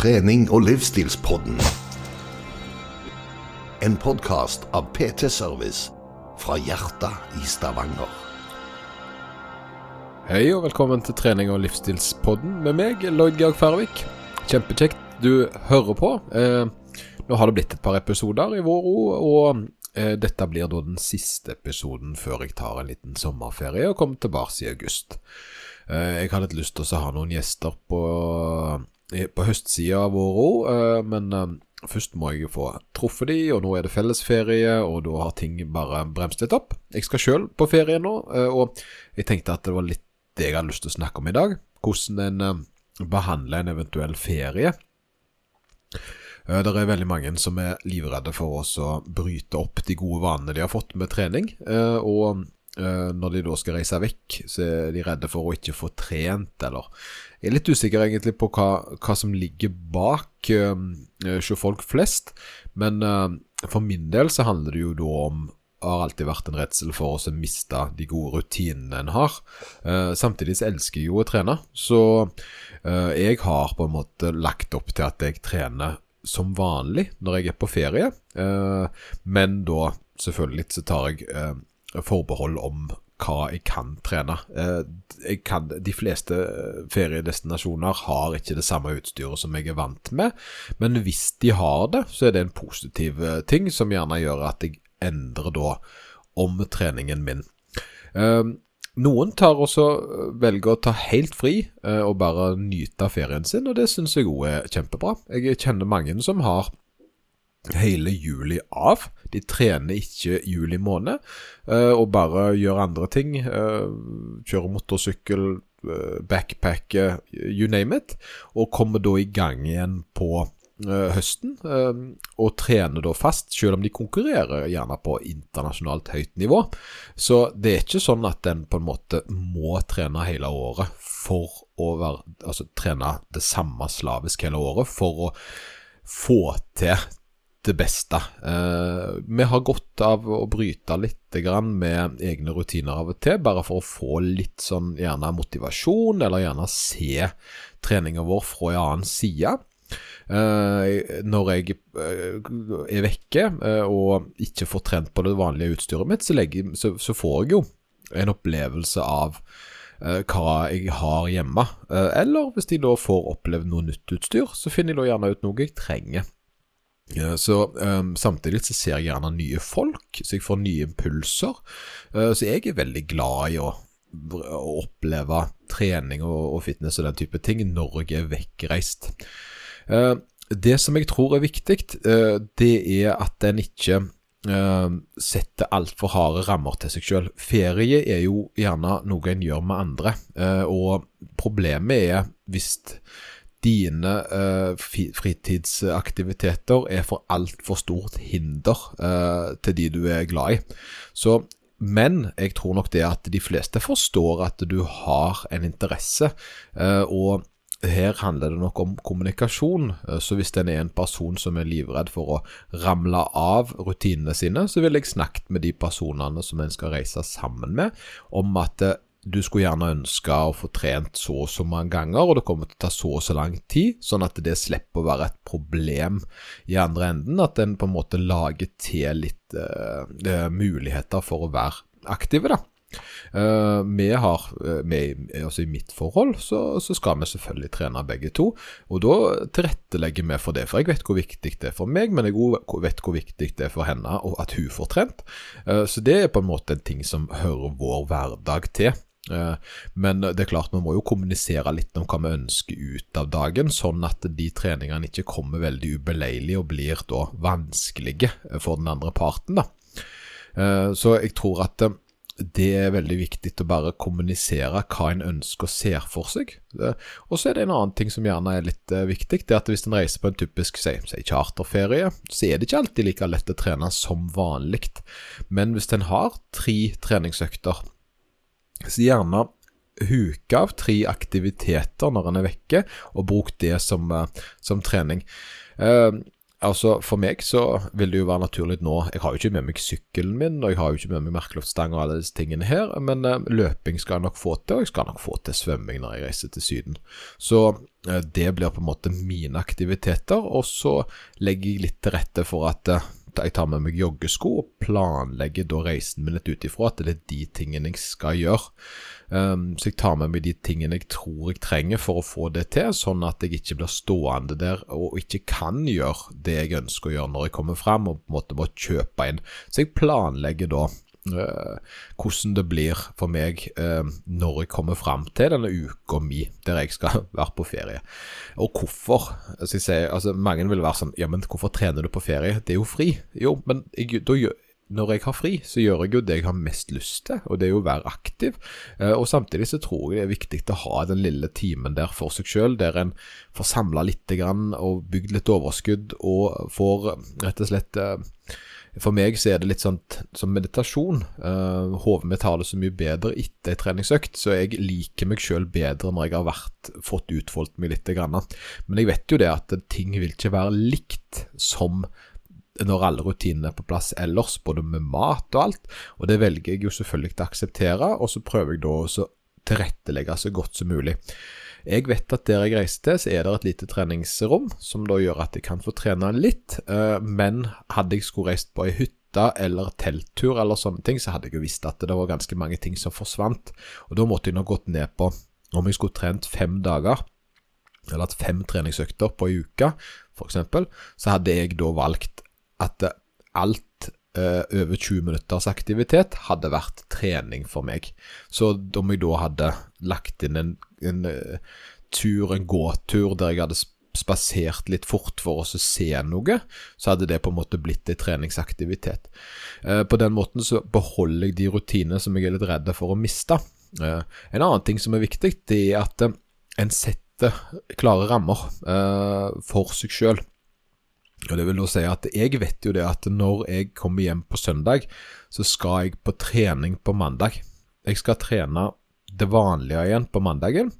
trening- og livsstilspodden. En podkast av PT Service fra hjertet i Stavanger. Hei og velkommen til trening- og livsstilspodden med meg, Lloyd Georg Færvik. Kjempekjekt du hører på. Eh, nå har det blitt et par episoder i vår og eh, dette blir da den siste episoden før jeg tar en liten sommerferie og kommer tilbake i august. Eh, jeg hadde litt lyst til å ha noen gjester på, på høstsida vår ro, eh, men eh, Først må jeg få truffet de, og nå er det fellesferie, og da har ting bare bremst litt opp. Jeg skal sjøl på ferie nå, eh, og jeg tenkte at det var litt det jeg hadde lyst til å snakke om i dag. Hvordan en eh, behandler en eventuell ferie. Det er veldig mange som er livredde for å bryte opp de gode vanene de har fått med trening. Og når de da skal reise vekk, så er de redde for å ikke få trent, eller Jeg er litt usikker egentlig på hva, hva som ligger bak sjøfolk hos flest, men eh, for min del så handler det jo da om har alltid vært en redsel for å miste de gode rutinene en har. Eh, samtidig så elsker jeg jo å trene, så eh, jeg har på en måte lagt opp til at jeg trener som vanlig når jeg er på ferie, eh, men da selvfølgelig så tar jeg eh, forbehold om hva jeg kan trene. Eh, jeg kan, de fleste eh, feriedestinasjoner har ikke det samme utstyret som jeg er vant med, men hvis de har det, så er det en positiv eh, ting som gjerne gjør at jeg endrer da om treningen min. Noen tar også velger å ta helt fri og bare nyte ferien sin, og det syns jeg òg er kjempebra. Jeg kjenner mange som har hele juli av. De trener ikke juli måned, eh, og bare gjør andre ting. eh, Kjører motorsykkel, eh, backpacker, you name it. Og kommer da i gang igjen på høsten, og trener da fast, selv om de konkurrerer gjerne på internasjonalt høyt nivå. Så det er ikke sånn at en på en måte må trene hele året for å være Altså trene det samme slavisk hele året for å få til det beste. Eh, vi har godt av å bryte litt med egne rutiner av og til, bare for å få litt sånn gjerne motivasjon, eller gjerne se treninga vår fra en annen side. Uh, når jeg uh, er vekke og ikke får trent på det vanlige utstyret mitt, så, legger, så, så får jeg jo en opplevelse av hva jeg har hjemme. Eller hvis jeg da får opplevd noe nytt utstyr, så finner jeg da gjerne ut noe jeg trenger. Så um, Samtidig så ser jeg gjerne nye folk, så jeg får nye impulser. Uh, så jeg er veldig glad i å, å oppleve trening og, og fitness og den type ting når jeg er vekkreist. Uh, det som jeg tror er viktig, uh, det er at en ikke setter altfor harde rammer til seg sjøl. Ferie er jo gjerne noe en gjør med andre, og problemet er hvis dine uh, fritidsaktiviteter er for altfor stort hinder uh, til de du er glad i. Så, men jeg tror nok det at de fleste forstår at du har en interesse, uh, og her handler det nok om kommunikasjon, så hvis en er en person som er livredd for å ramle av rutinene sine, så vil jeg snakket med de personene som en skal reise sammen med, om at du skulle gjerne ønske å få trent så og så mange ganger, og det kommer til å ta så og så lang tid, sånn at det slipper å være et problem i andre enden. At en på en måte lager til litt uh, muligheter for å være aktive, da. Uh, vi har, uh, med, altså I mitt forhold så, så, skal vi selvfølgelig trene begge to, og da tilrettelegger vi for det. For jeg vet hvor viktig det er for meg, men jeg vet hvor viktig det er for henne og at hun får trent. Uh, så det er på en måte en ting som hører vår hverdag til. Men det er klart vi må jo kommunisere litt om hva vi ønsker ut av dagen, sånn at de treningene ikke kommer veldig ubeleilig og blir da vanskelige for den andre parten. da. Så jeg tror at det er veldig viktig å bare kommunisere hva en ønsker og ser for seg. Og så er det en annen ting som gjerne er litt viktig, det er at hvis en reiser på en typisk si charterferie, så er det ikke alltid like lett å trene som vanlig. Men hvis en har tre treningsøkter så gjerne huke av tre aktiviteter når en er vekke, og bruk det som, som trening. altså For meg så vil det jo være naturlig nå Jeg har jo ikke med meg sykkelen min, og jeg har jo ikke med meg merkeluftstang og alle disse tingene her, men uh, løping skal jeg nok få til, og jeg skal nok få til svømming når jeg reiser til Syden. Så uh, det blir på en måte mine aktiviteter, og så legger jeg litt til rette for at uh, jeg tar med meg joggesko og planlegger da reisen min litt ut ifra at det er de tingene jeg skal gjøre. Um, så jeg tar med meg de tingene jeg tror jeg trenger for å få det til, sånn at jeg ikke blir stående der og ikke kan gjøre det jeg ønsker å gjøre når jeg kommer fram, og på en måte må kjøpe inn. Så jeg planlegger da hvordan det blir for meg uh, når jeg kommer fram til denne uka mi der jeg skal være på ferie. Og hvorfor. Altså, sier, altså, mange vil være sånn Ja, men hvorfor trener du på ferie? Det er jo fri. Jo, men jeg, da, når jeg har fri, så gjør jeg jo det jeg har mest lyst til, og det er jo å være aktiv. Uh, og samtidig så tror jeg det er viktig å ha den lille timen der for seg sjøl, der en får samla litt og bygd litt overskudd og får rett og slett for meg så er det litt sånn som meditasjon. Uh, Hodet mitt har det så mye bedre etter ei treningsøkt, så jeg liker meg sjøl bedre når jeg har vært, fått utfoldt meg litt. Men jeg vet jo det at ting vil ikke være likt som når alle rutinene er på plass ellers, både med mat og alt. Og det velger jeg jo selvfølgelig til å akseptere, og så prøver jeg da å tilrettelegge så godt som mulig. Jeg vet at der jeg reiser til, så er det et lite treningsrom, som da gjør at jeg kan få trene litt. Eh, men hadde jeg skulle reist på ei hytte eller telttur eller sånne ting, så hadde jeg jo visst at det var ganske mange ting som forsvant. Og da måtte jeg nå gått ned på om jeg skulle trent fem dager, eller hatt fem treningsøkter på ei uke, f.eks., så hadde jeg da valgt at alt over 20 minutters aktivitet hadde vært trening for meg. Så om jeg da hadde lagt inn en, en uh, tur, en gåtur, der jeg hadde spasert litt fort for å se noe, så hadde det på en måte blitt en treningsaktivitet. Uh, på den måten så beholder jeg de rutinene som jeg er litt redd for å miste. en annen ting som er viktig, det er at en setter klare rammer for seg sjøl. Og det vil da si at jeg vet jo det at når jeg kommer hjem på søndag, så skal jeg på trening på mandag. Jeg skal trene det vanlige igjen på mandagen.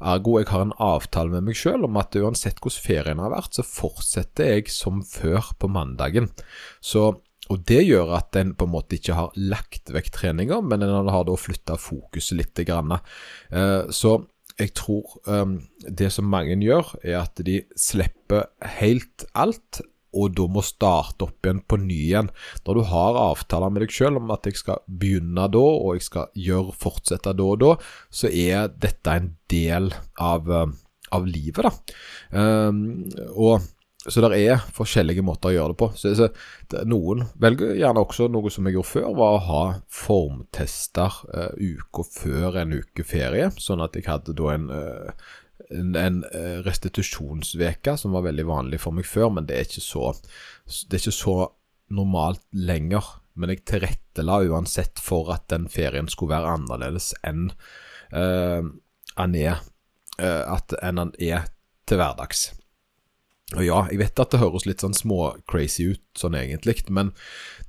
Ergo jeg har en avtale med meg sjøl om at uansett hvordan ferien har vært, så fortsetter jeg som før på mandagen. Så, og det gjør at en på en måte ikke har lagt vekk treninger, men en har da flytta fokuset litt. Grann. Eh, så jeg tror um, det som mange gjør, er at de slipper helt alt, og da må starte opp igjen på ny igjen. Når du har avtaler med deg sjøl om at jeg skal begynne da, og jeg skal gjøre, fortsette da og da, så er dette en del av, av livet, da. Um, og så det er forskjellige måter å gjøre det på. Så, så Noen velger gjerne også noe som jeg gjorde før, var å ha formtester uh, uka før en uke ferie, sånn at jeg hadde da en, uh, en, en uh, restitusjonsveke som var veldig vanlig for meg før, men det er ikke så, det er ikke så normalt lenger. Men jeg tilrettela uansett for at den ferien skulle være annerledes enn uh, han er, at enn han er til hverdags. Og ja, jeg vet at det høres litt sånn små-crazy ut sånn egentlig, men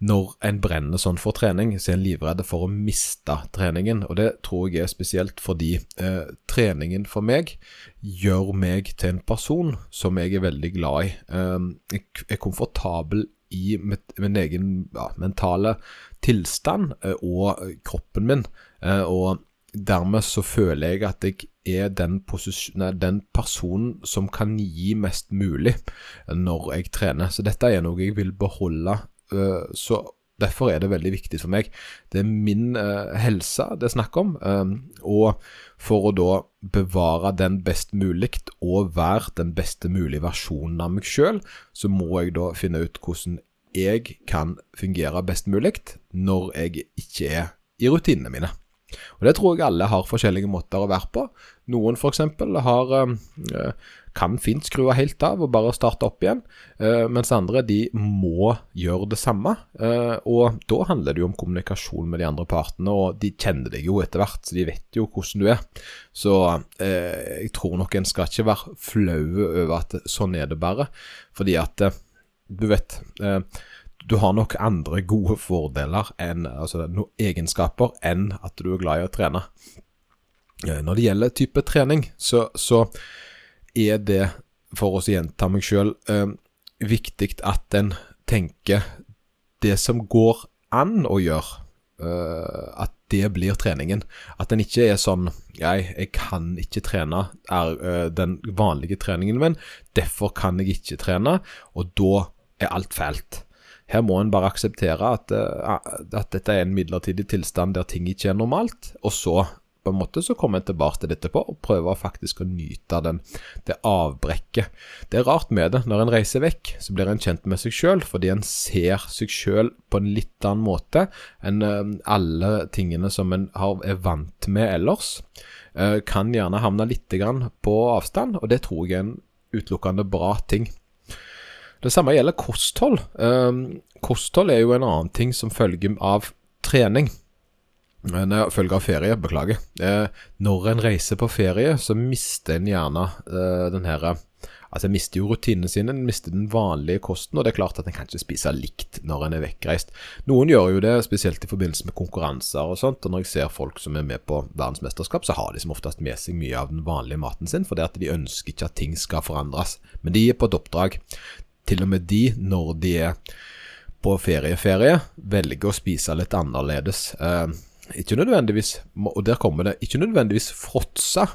når en brenner sånn for trening, så er en livredd for å miste treningen. Og det tror jeg er spesielt fordi eh, treningen for meg gjør meg til en person som jeg er veldig glad i. Eh, jeg er komfortabel i min egen ja, mentale tilstand eh, og kroppen min. Eh, og dermed så føler jeg at jeg er den, den, personen som kan gi mest mulig når jeg trener. Så dette er noe jeg vil beholde. Øh, så Derfor er det veldig viktig for meg. Det er min uh, helse det er snakk om. Um, og for å da bevare den best mulig og være den beste mulige versjonen av meg sjøl, så må jeg da finne ut hvordan jeg kan fungere best mulig når jeg ikke er i rutinene mine. Og Det tror jeg alle har forskjellige måter å være på. Noen f.eks. har øh, kan fint skru helt av og bare starte opp igjen, øh, mens andre de må gjøre det samme. Og Da handler det jo om kommunikasjon med de andre partene, og de kjenner deg jo etter hvert, så de vet jo hvordan du er. Så jeg tror nok en skal ikke være flau over at sånn er det bare, fordi at du vet du har nok andre gode fordeler enn, altså egenskaper enn at du er glad i å trene. Eh, når det gjelder type trening, så, så er det, for å gjenta meg sjøl, eh, viktig at en tenker det som går an å gjøre, Eh, at det blir treningen. At en ikke er sånn jeg, jeg kan ikke trene er eh, den vanlige treningen min, derfor kan jeg ikke trene, og da er alt fælt. Her må en bare akseptere at, uh, at dette er en midlertidig tilstand der ting ikke er normalt, og så på en måte så kommer en tilbake til dette på og prøver faktisk å nyte den, det avbrekket. Det er rart med det. Når en reiser vekk, så blir en kjent med seg sjøl, fordi en ser seg sjøl på en litt annen måte enn uh, alle tingene som en er vant med ellers. Uh, kan gjerne havne litt på avstand, og det tror jeg er en utelukkende bra ting. Det samme gjelder kosthold. Uh, kosthold er jo en annen ting som følger av trening. Men uh, følge av ferie, beklager. Uh, når en reiser på ferie, så mister en gjerne uh, den her Altså, en mister jo rutinene sine, en mister den vanlige kosten, og det er klart at en kan ikke spise likt når en er vekkreist. Noen gjør jo det, spesielt i forbindelse med konkurranser og sånt, og når jeg ser folk som er med på verdensmesterskap, så har de som oftest med seg mye av den vanlige maten sin, for det at de ønsker ikke at ting skal forandres. Men de er på et oppdrag. Til og med de, når de er på ferieferie, velger å spise litt annerledes. Ikke nødvendigvis, og der kommer det, ikke nødvendigvis fråtse,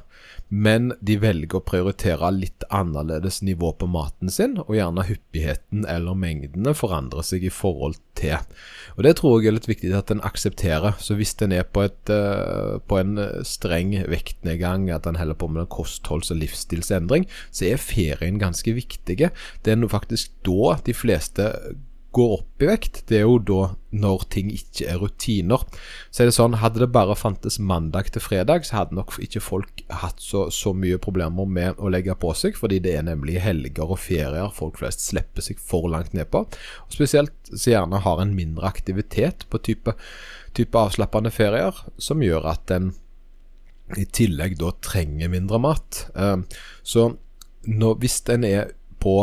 men de velger å prioritere litt annerledes nivå på maten sin, og gjerne hyppigheten eller mengdene forandrer seg i forhold til. Og Det tror jeg er litt viktig at en aksepterer. Så hvis en er på, et, uh, på en streng vektnedgang, at en holder på med kostholds- og livsstilsendring, så er ferien ganske viktig. Det er faktisk da de fleste går opp i vekt, det er jo da når ting ikke er rutiner. Så er det sånn, Hadde det bare fantes mandag til fredag, så hadde nok ikke folk hatt så, så mye problemer med å legge på seg, fordi det er nemlig helger og ferier folk flest slipper seg for langt ned på. Og Spesielt så gjerne har en mindre aktivitet på type, type avslappende ferier, som gjør at en i tillegg da trenger mindre mat. Uh, så når, hvis en er på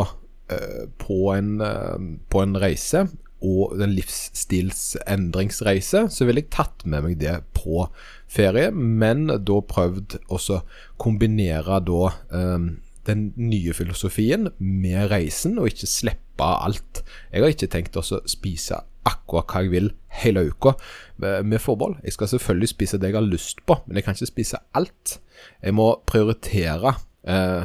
på en, eh, på en reise, og en livsstilsendringsreise, så ville jeg tatt med meg det på ferie, men da prøvd å kombinere da um, den nye filosofien med reisen, og ikke slippe alt. Jeg har ikke tenkt å spise akkurat hva jeg vil hele uka, med forbehold. Jeg skal selvfølgelig spise det jeg har lyst på, men jeg kan ikke spise alt. Jeg må prioritere eh,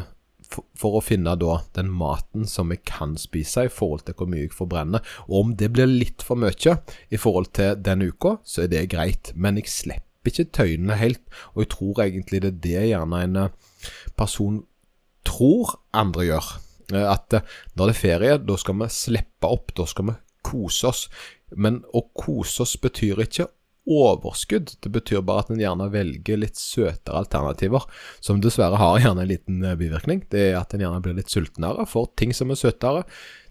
for, å finne da den maten som jeg kan spise i forhold til hvor mye jeg forbrenner. Og om det blir litt for mye i forhold til den uka, så er det greit. Men jeg slipper ikke tøynene helt, og jeg tror egentlig det er det gjerne en eh, person tror andre gjør. Eh, at eh, når det er ferie, da skal vi slippe opp, da skal vi kose oss. Men å kose oss betyr ikke overskudd. Det betyr bare at en gjerne velger litt søtere alternativer, som dessverre har gjerne en liten eh, bivirkning. Det er at en gjerne blir litt sultnere for ting som er søtere.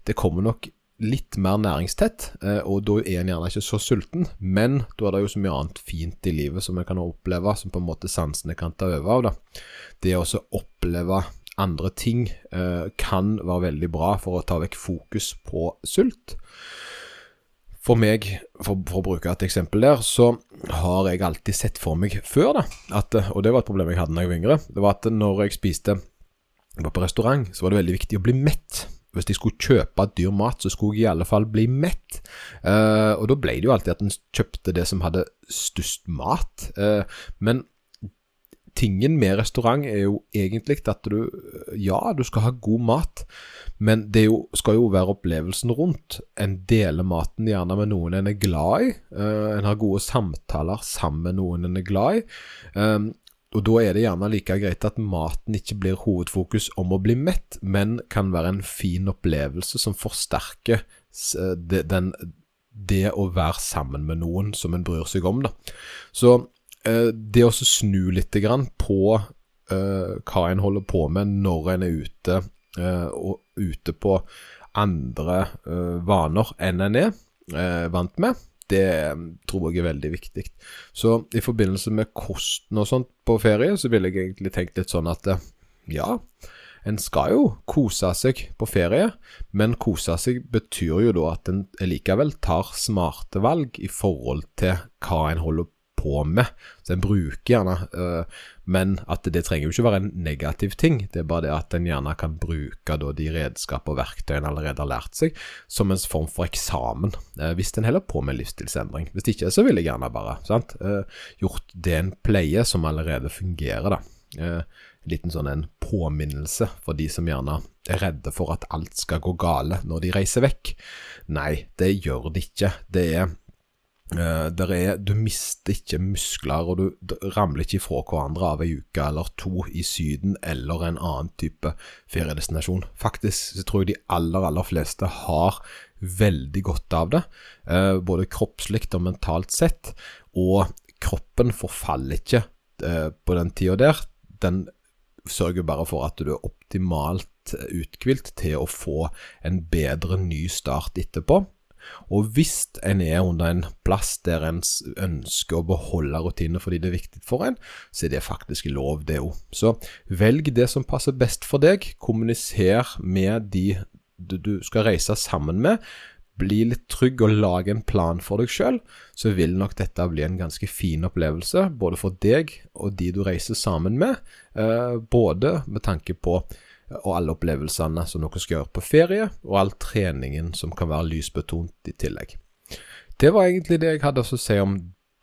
Det kommer nok litt mer næringstett, eh, og da er en gjerne ikke så sulten. Men da er det jo så mye annet fint i livet som en kan oppleve, som på en måte sansene kan ta over av. da. Det å oppleve andre ting eh, kan være veldig bra for å ta vekk fokus på sult. For meg, for, for, å bruke et eksempel der, så har jeg alltid sett for meg før, da, at, og det var et problem jeg hadde da jeg var yngre, det var at når jeg spiste var på restaurant, så var det veldig viktig å bli mett. Hvis jeg skulle kjøpe dyr mat, så skulle jeg i alle fall bli mett. Eh, og da ble det jo alltid at en kjøpte det som hadde størst mat. Eh, men tingen med restaurant er jo egentlig at du Ja, du skal ha god mat, men det jo, skal jo være opplevelsen rundt. En deler maten gjerne med noen en er glad i. Uh, en har gode samtaler sammen med noen en er glad i. Um, og da er det gjerne like greit at maten ikke blir hovedfokus om å bli mett, men kan være en fin opplevelse som forsterker den, det å være sammen med noen som en bryr seg om. Da. Så Eh, det å snu litt på uh, hva en holder på med når en er ute, uh, og ute på andre vaner enn en er vant med, det tror jeg er veldig viktig. Så i forbindelse med kosten og sånt på ferie, så ville jeg egentlig tenkt litt sånn at ja, en skal jo kose seg på ferie, men kose seg betyr jo da at en likevel tar smarte valg i forhold til hva en holder på med. Så en bruker gjerne, uh, men at det trenger jo ikke være en negativ ting. Det er bare det at en gjerne kan bruke da, de redskap og verktøy en allerede har lært seg, som en form for eksamen, uh, hvis en holder på med livsstilsendring. Hvis ikke, så vil jeg gjerne bare sant, uh, gjort det en pleier, som allerede fungerer, da. En liten sånn en påminnelse for de som gjerne er redde for at alt skal gå gale når de reiser vekk. Nei, det gjør det ikke. Det er Uh, er, du mister ikke muskler, og du ramler ikke ifra hverandre av ei uke eller to i Syden eller en annen type feriedestinasjon. Faktisk så tror jeg de aller, aller fleste har veldig godt av det, uh, både kroppslig og mentalt sett. Og kroppen forfaller ikke uh, på den tida der. Den sørger bare for at du er optimalt uthvilt til å få en bedre ny start etterpå. Og hvis en er under en plass der en ønsker å beholde rutiner fordi det er viktig for en, så er det faktisk lov, det òg. Så velg det som passer best for deg. Kommuniser med de du skal reise sammen med. Bli litt trygg og lag en plan for deg sjøl, så vil nok dette bli en ganske fin opplevelse, både for deg og de du reiser sammen med. Eh, både med tanke på og alle opplevelsene som dere skal gjøre på ferie, og all treningen som kan være lysbetont i tillegg. Det var egentlig det jeg hadde å si om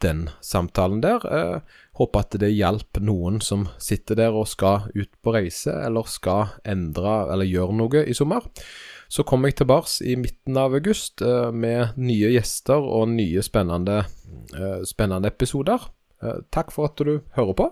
den samtalen der. Jeg eh, håper at det hjalp noen som sitter der og skal ut på reise, eller skal endre eller gjøre noe i sommer. Så kommer jeg tilbake i midten av august eh, med nye gjester og nye spennende, eh, spennende episoder. Takk for at du hører på.